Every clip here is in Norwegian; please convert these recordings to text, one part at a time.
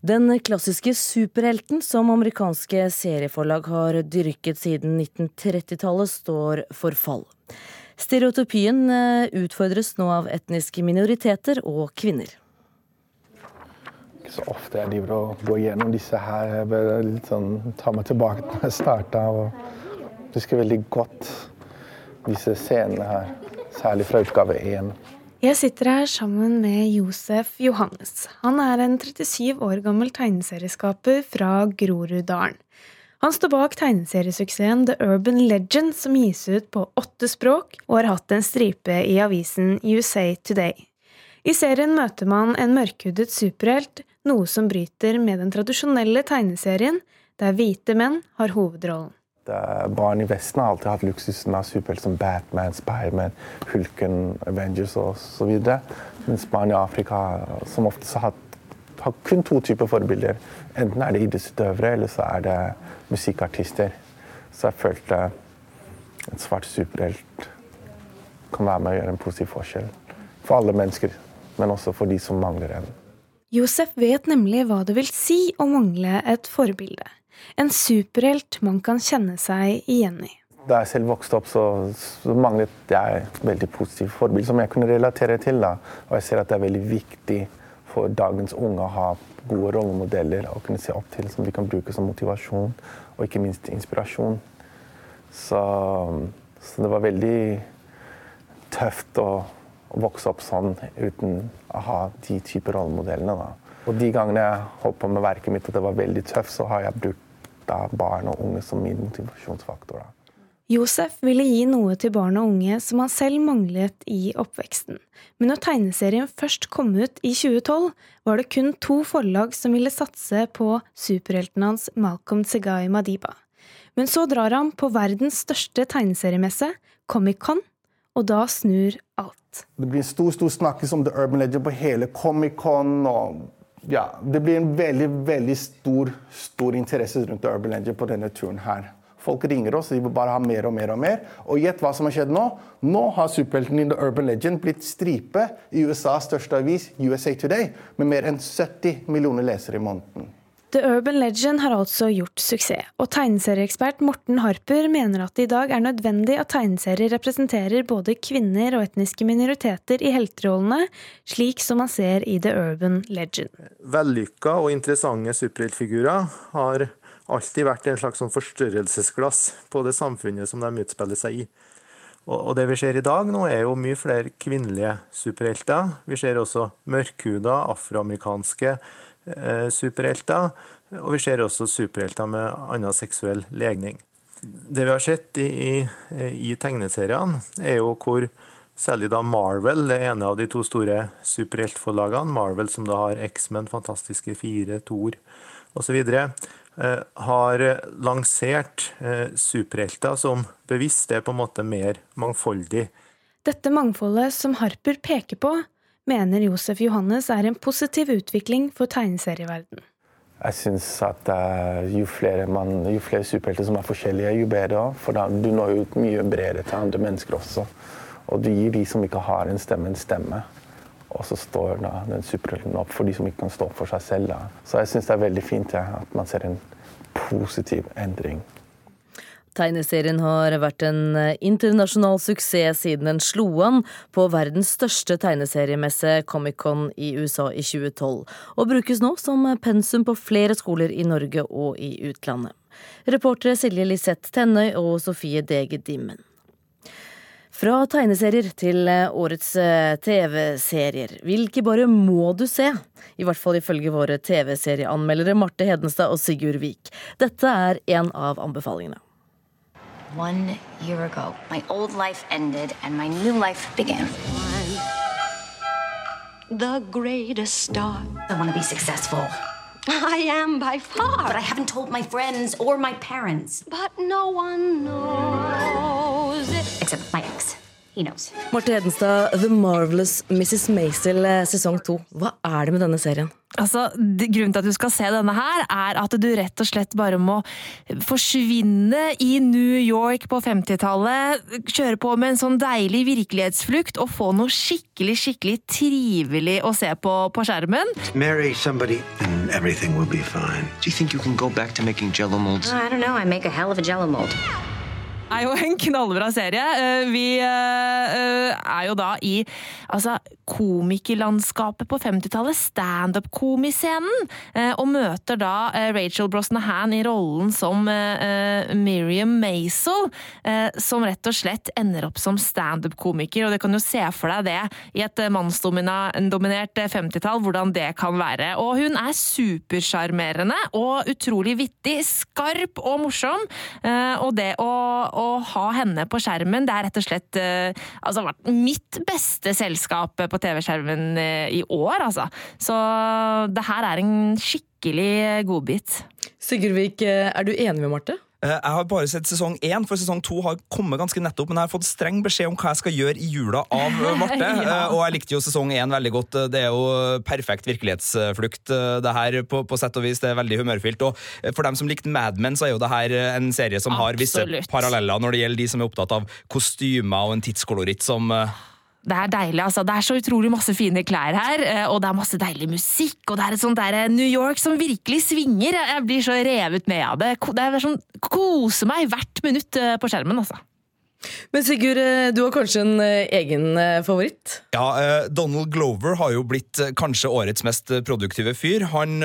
Den klassiske superhelten som amerikanske serieforlag har dyrket siden 1930-tallet, står for fall. Stereotypien eh, utfordres nå av etniske minoriteter og kvinner. Ikke så ofte jeg driver og går gjennom disse her. Jeg bør litt sånn, ta meg tilbake til jeg starta. Jeg husker veldig godt disse scenene her, særlig fra utgave én. Jeg sitter her sammen med Josef Johannes. Han er en 37 år gammel tegneserieskaper fra Groruddalen. Han står bak tegneseriesuksessen The Urban Legend, som gis ut på åtte språk, og har hatt en stripe i avisen USA Today. I serien møter man en mørkhudet superhelt, noe som bryter med den tradisjonelle tegneserien, der hvite menn har hovedrollen. Barn i Vesten har alltid hatt luksusen av superhelter som Batman, Spiderman, Hulken, Avengers osv. Mens barn i Afrika som oftest har, har kun to typer forbilder. Enten er det idrettsutøvere, eller så er det musikkartister. Så jeg følte en svart superhelt kan være med å gjøre en positiv forskjell. For alle mennesker, men også for de som mangler en. Josef vet nemlig hva det vil si å mangle et forbilde. En superhelt man kan kjenne seg igjen i. Da jeg selv vokste opp, så, så manglet jeg et veldig positivt forbilde som jeg kunne relatere til. Da. Og jeg ser at det er veldig viktig for dagens unge å ha gode rollemodeller å kunne se opp til, som de kan bruke som motivasjon og ikke minst inspirasjon. Så, så det var veldig tøft å, å, vokse opp sånn uten å ha de typer rollemodellene. Da. Og de gangene jeg holdt på med verket mitt og det var veldig tøft, så har jeg brukt da barn og unge som min motivasjonsfaktor. Josef ville gi noe til barn og unge som han selv manglet i oppveksten. Men når tegneserien først kom ut i 2012, var det kun to forlag som ville satse på superhelten hans Malcolm Segai Madiba. Men så drar han på verdens største tegneseriemesse, Comic-Con, og da snur alt. Det blir stor stor snakkes om The Urban Legend på hele Comic-Con. og ja, det blir en veldig veldig stor, stor interesse rundt Urban Legend på denne turen her. Folk ringer oss, de vil bare ha mer og mer og mer. Og gjett hva som har skjedd nå? Nå har superhelten i The Urban Legend blitt stripe i USAs største avis, USA Today, med mer enn 70 millioner lesere i måneden. The Urban Legend har altså gjort suksess, og tegneserieekspert Morten Harper mener at det i dag er nødvendig at tegneserier representerer både kvinner og etniske minoriteter i helterollene, slik som man ser i The Urban Legend. Vellykka og interessante superheltfigurer har alltid vært en slags sånn forstørrelsesglass på det samfunnet som de utspiller seg i. Og det vi ser i dag nå, er jo mye flere kvinnelige superhelter. Vi ser også mørkhuda, afroamerikanske superhelter. Og vi ser også superhelter med annen seksuell legning. Det vi har sett i, i, tegneseriene, er jo hvor særlig da Marvel, det ene av de to store superheltforlagene, Marvel som da har X-Men, Fantastiske fire, Thor osv., eh, har lansert eh, superhelter som bevisst er på en måte mer mangfoldig. Dette mangfoldet som Harper peker på, mener Josef Johannes er en positiv utvikling for tegneserieverdenen. Jeg syns at uh, jo flere, jo flere superhelter som er forskjellige, jo bedre. For da, du når ut mye bredere til andre mennesker også. Og du gir de som ikke har en stemme, en stemme. Og så står da den superhelten opp for de som ikke kan stå opp for seg selv. Da. Så jeg syns det er veldig fint ja, at man ser en positiv endring. Tegneserien har vært en eh, internasjonal suksess siden den slo an på verdens største tegneseriemesse Comic-Con i USA i 2012, og brukes nå som pensum på flere skoler i Norge og i utlandet. Reportere Silje Liseth Tennøy og Sofie Dege Dimmen. Fra tegneserier til eh, årets eh, TV-serier. Hvilke bare må du se? I hvert fall ifølge våre TV-serieanmeldere Marte Hedenstad og Sigurd Vik. Dette er en av anbefalingene. One year ago, my old life ended and my new life began. The greatest star. I want to be successful. I am by far. But I haven't told my friends or my parents. But no one knows it. Except my ex. Marte Hedenstad, The Marvelous Mrs. Maisel eh, sesong to. Hva er det med denne serien? Altså, Grunnen til at du skal se denne her, er at du rett og slett bare må forsvinne i New York på 50-tallet, kjøre på med en sånn deilig virkelighetsflukt og få noe skikkelig skikkelig trivelig å se på på skjermen. Marry somebody and everything will be fine. Do you think you can go back to making jello molds? I don't know. I make a hell of a jello mold. er jo en knallbra serie. Eh, Vi eh, er jo da i altså, komikerlandskapet på 50-tallet, standup-komiscenen, eh, og møter da eh, Rachel Brosnahan i rollen som eh, Miriam Maisel, som rett og slett ender opp som standup-komiker. Og du kan jo se for deg det i et mannsdominert 50-tall, hvordan det kan være. Og hun er supersjarmerende og utrolig vittig, skarp og morsom. Og det å, å ha henne på skjermen, det er rett og slett altså, mitt beste selskap på TV-skjermen eh, i år, altså. Så det her er en skikkelig godbit. Sigurd Vik, eh, er du enig med Marte? Eh, Jeg har bare sett sesong én, for sesong to har kommet ganske nettopp. Men jeg har fått streng beskjed om hva jeg skal gjøre i jula av eh, Marte. Ja. Eh, Og jeg likte jo sesong én veldig godt. Det er jo perfekt virkelighetsflukt, eh, det her, på, på sett og vis. Det er veldig humørfylt. Og eh, for dem som likte Mad Men, så er jo det her eh, en serie som har visse paralleller når det gjelder de som er opptatt av kostymer og en tidskoloritt som eh, Det er deilig, altså. Det er så utrolig masse fine klær her, eh, og det er masse deilig musikk, og det er et sånt der eh, New York som virkelig svinger. Jeg blir så revet med av det. Det er sånn koser meg hvert minutt eh, på skjermen, altså. Men Sigurd, eh, du har kanskje en eh, egen eh, favoritt? Ja, Donald Glover har jo blitt kanskje årets mest produktive fyr. Han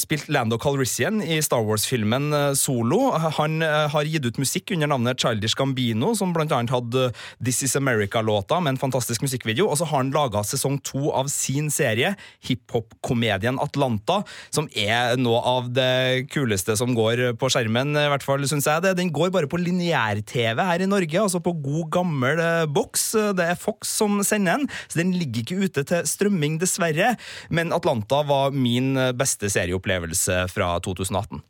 spilte Lando Calrissian i Star Wars-filmen Solo. Han har gitt ut musikk under navnet Childish Gambino, som blant annet hadde This Is America-låta med en fantastisk musikkvideo. Og så har han laga sesong to av sin serie, hiphop-komedien Atlanta, som er noe av det kuleste som går på skjermen, i hvert fall syns jeg det. Den går bare på lineær-TV her i Norge, altså på god gammel eh, boks. Det er Fox som sender den, så den ligger ikke ute til strømming, dessverre. Men Atlanta var min eh, beste serieopplevelse fra 2018.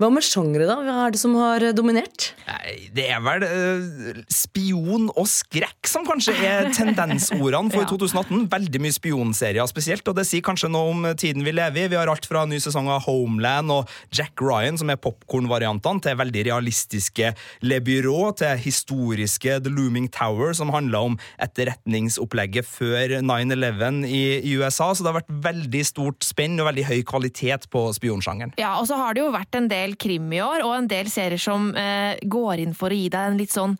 Hva med sjangre, da? Hva er det som har eh, dominert? Nei, Det er vel uh, spion og skrekk som kanskje er tendensordene for Ja. 2018. Veldig mye spionserier spesielt, og det sier kanskje noe om tiden vi lever i. Vi har alt fra ny sesong av Homeland og Jack Ryan, som er popkornvariantene, til veldig realistiske Le Bureau, til historiske The Looming Tower, som handler om etterretningsopplegget før 9-11 i, i USA. Så det har vært veldig stort spenn og veldig høy kvalitet på spionsjangeren. Ja, og så har det jo vært en del krim i år, og en del serier som eh, går inn for å gi deg en litt sånn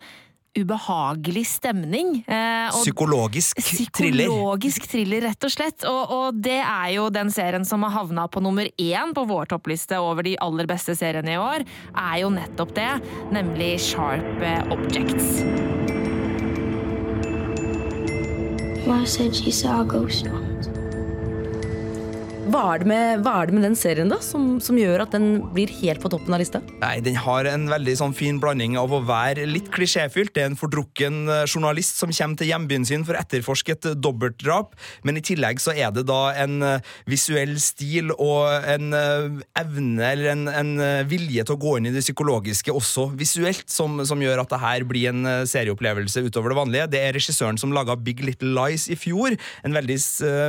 ubehagelig stemning. Eh, og Psykologisk thriller. Psykologisk thriller, rett og slett. Og, og det er jo den serien som har havna på nummer én på vår toppliste over de aller beste seriene i år, er jo nettopp det, nemlig Sharp eh, Objects. I said she saw a ghost. Hva er det med, er det med den serien da, som, som gjør at den blir helt på toppen av lista? Nei, Den har en veldig sånn fin blanding av å være litt klisjéfylt. Det er en fordrukken eh, journalist som kommer til hjembyen sin for å etterforske et eh, dobbeltdrap, men i tillegg så er det da en eh, visuell stil og en evne eller en, en vilje til å gå inn i det psykologiske også visuelt, som, som gjør at det her blir en serieopplevelse utover det vanlige. Det er regissøren som laga Big Little Lies i fjor, en veldig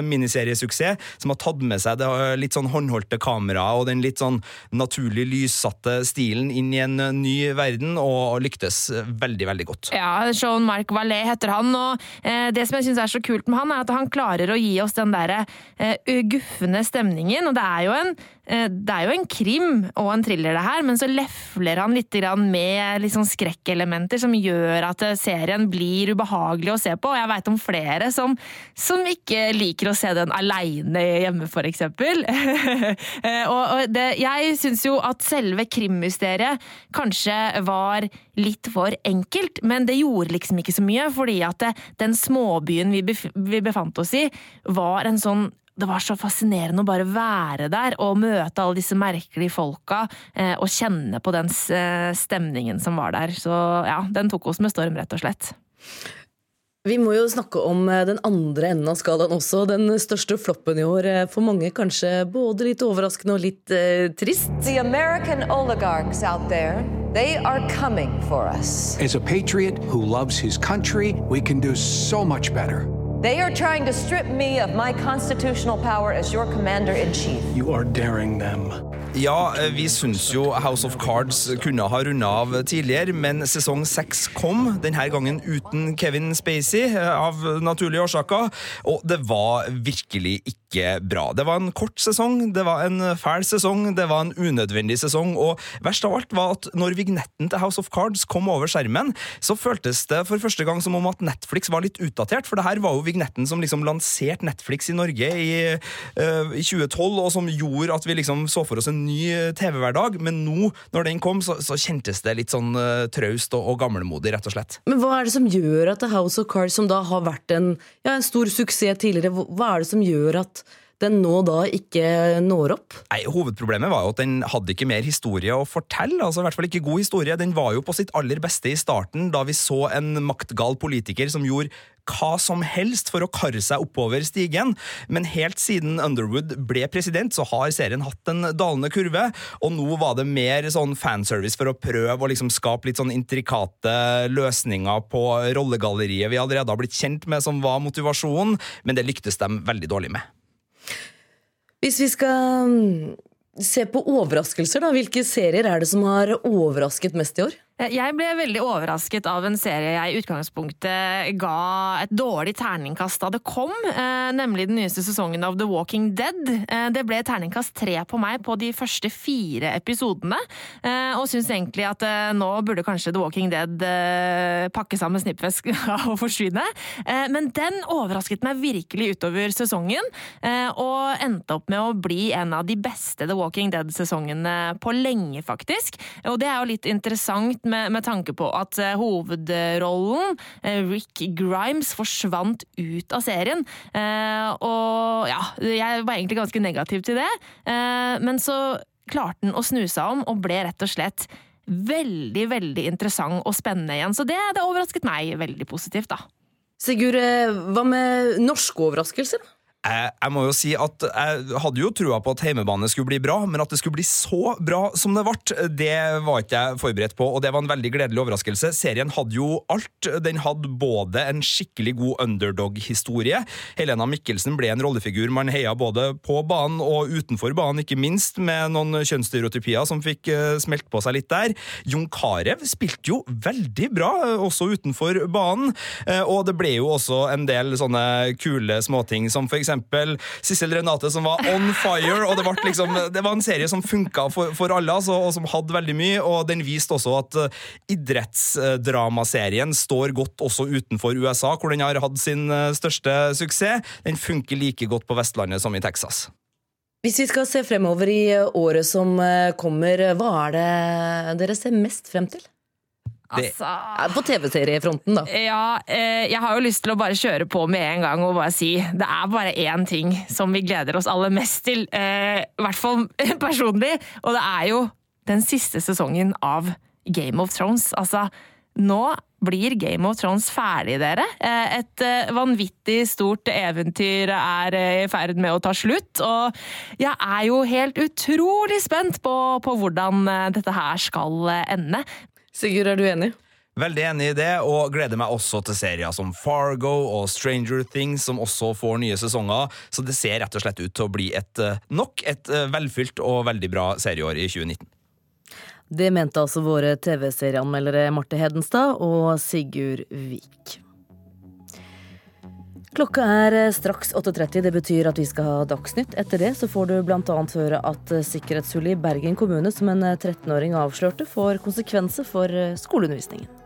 miniseriesuksess, som har tatt med seg det eh, litt sånn håndholdte kameraet og den litt sånn naturlig lyssatte stilen inn i en eh, ny verden, og, lyktes veldig, veldig godt. Ja, Jean-Marc Vallet heter han, og eh, det som jeg syns er så kult med han, er at han klarer å gi oss den derre eh, guffende stemningen, og det er jo en eh, det er jo en krim og en thriller, det her, men så lefler han litt med sånn skrekkelementer som gjør at serien blir ubehagelig å se på. Og jeg veit om flere som, som ikke liker å se den aleine hjemme, for eksempel. Eh, og, det, jeg syns jo at selve krimmysteriet kanskje var litt for enkelt, men det gjorde liksom ikke så mye, fordi at det, den småbyen vi, bef vi befant oss i, var en sånn det var så fascinerende å bare være der og møte alle disse merkelige folka eh, og kjenne på den stemningen som var der. Så ja, den tok oss med storm, rett og slett. Vi må jo snakke om eh, den andre enden av skalaen også. Den største floppen i år. eh, For mange kanskje både litt overraskende og litt eh, trist. The American oligarchs out there, they are coming for us. As a patriot who loves his country, we can do so much better. They are trying to strip me of my constitutional power as your commander in chief. You are daring them. Ja, eh, vi syns jo House of Cards kunne ha runda av tidligere, men sesong seks kom, denne gangen uten Kevin Spacey, eh, av naturlige årsaker, og det var virkelig ikke ikke bra. Det var en kort sesong, det var en fæl sesong, det var en unødvendig sesong, og verst av alt var at når vignetten til House of Cards kom over skjermen, så føltes det for første gang som om at Netflix var litt utdatert, for det her var jo vignetten som liksom lanserte Netflix i Norge i, uh, i 2012, og som gjorde at vi liksom så for oss en ny TV-hverdag, men nå, når den kom, så, så kjentes det litt sånn uh, traust og, og gammelmodig, rett og slett. Men hva er det som gjør at House of Cards, som da har vært en, ja, en stor suksess tidligere, hva er det som gjør at den nå da ikke når opp? Nei, Hovedproblemet var jo at den hadde ikke mer historie å fortelle. altså i hvert fall ikke god historie. Den var jo på sitt aller beste i starten, da vi så en maktgal politiker som gjorde hva som helst for å karre seg oppover stigen, men helt siden Underwood ble president, så har serien hatt en dalende kurve, og nå var det mer sånn fanservice for å prøve å liksom skape litt sånn intrikate løsninger på rollegalleriet vi allerede har blitt kjent med, som var motivasjonen, men det lyktes de veldig dårlig med. Hvis vi skal mm, se på overraskelser, da, hvilke serier er det som har overrasket mest i år? Eh, jeg ble veldig overrasket av en serie jeg i utgangspunktet ga et dårlig terningkast da det kom, eh, nemlig den nyeste sesongen av The Walking Dead. Eh, det ble terningkast tre på meg på de første fire episodene, og syns egentlig at nå burde kanskje The Walking Dead pakke sammen snippveska og forsvinne. Men den overrasket meg virkelig utover sesongen, og endte opp med å bli en av de beste The Walking Dead-sesongene på lenge, faktisk. Og det er jo litt interessant med, med, tanke på at uh, hovedrollen, uh, Rick Grimes, forsvant ut av serien. Uh, og ja, jeg var egentlig ganske negativ til det, men så klarte han å snu seg om og ble rett og slett veldig, veldig interessant og spennende igjen. Så det, det overrasket meg veldig positivt, da. Sigurd, hva med norske overraskelser? Jeg, jeg, må jo si at jeg hadde jo trua på at heimebane skulle bli bra, men at det skulle bli så bra som det ble, det var ikke jeg forberedt på, og det var en veldig gledelig overraskelse. Serien hadde jo alt. Den hadde både en skikkelig god underdog-historie. Helena Mikkelsen ble en rollefigur man heia både på banen og utenfor banen, ikke minst, med noen kjønnsstereotypier som fikk uh, smelt på seg litt der. Jon Carew spilte jo veldig bra, uh, også utenfor banen, og det ble jo også en del sånne kule småting som for eksempel Sissel Renate som var on fire. og Det, liksom, det var en serie som funka for, for alle, altså, og som hadde veldig mye. og Den viste også at uh, idrettsdramaserien står godt også utenfor USA, hvor den har hatt sin uh, største suksess. Den funker like godt på Vestlandet som i Texas. Hvis vi skal se fremover i året som kommer, hva er det dere ser mest frem til? Altså, på TV-seriefronten, da. Ja, eh, jeg har jo lyst til å bare kjøre på med en gang og bare si det er bare én ting som vi gleder oss aller mest til. Eh, I hvert fall personlig. Og det er jo den siste sesongen av Game of Thrones. Altså, nå blir Game of Thrones ferdig, dere. Eh, et vanvittig stort eventyr er i ferd med å ta slutt. Og jeg er jo helt utrolig spent på, på hvordan dette her skal ende. Sigurd, er du enig? Veldig enig i det, og gleder meg også til serier som Fargo og Stranger Things, som også får nye sesonger. Så det ser rett og slett ut til å bli et, eh, nok et eh, velfylt og veldig bra serieår i 2019. Det mente altså våre TV-serieanmeldere Marte Hedenstad og Sigurd Vik. Klokka er eh, straks 8.30. Det betyr at vi skal ha Dagsnytt. Etter det så får du bl.a. høre at eh, sikkerhetshullet i Bergen kommune som en 13-åring eh, avslørte, får konsekvenser for skoleundervisningen.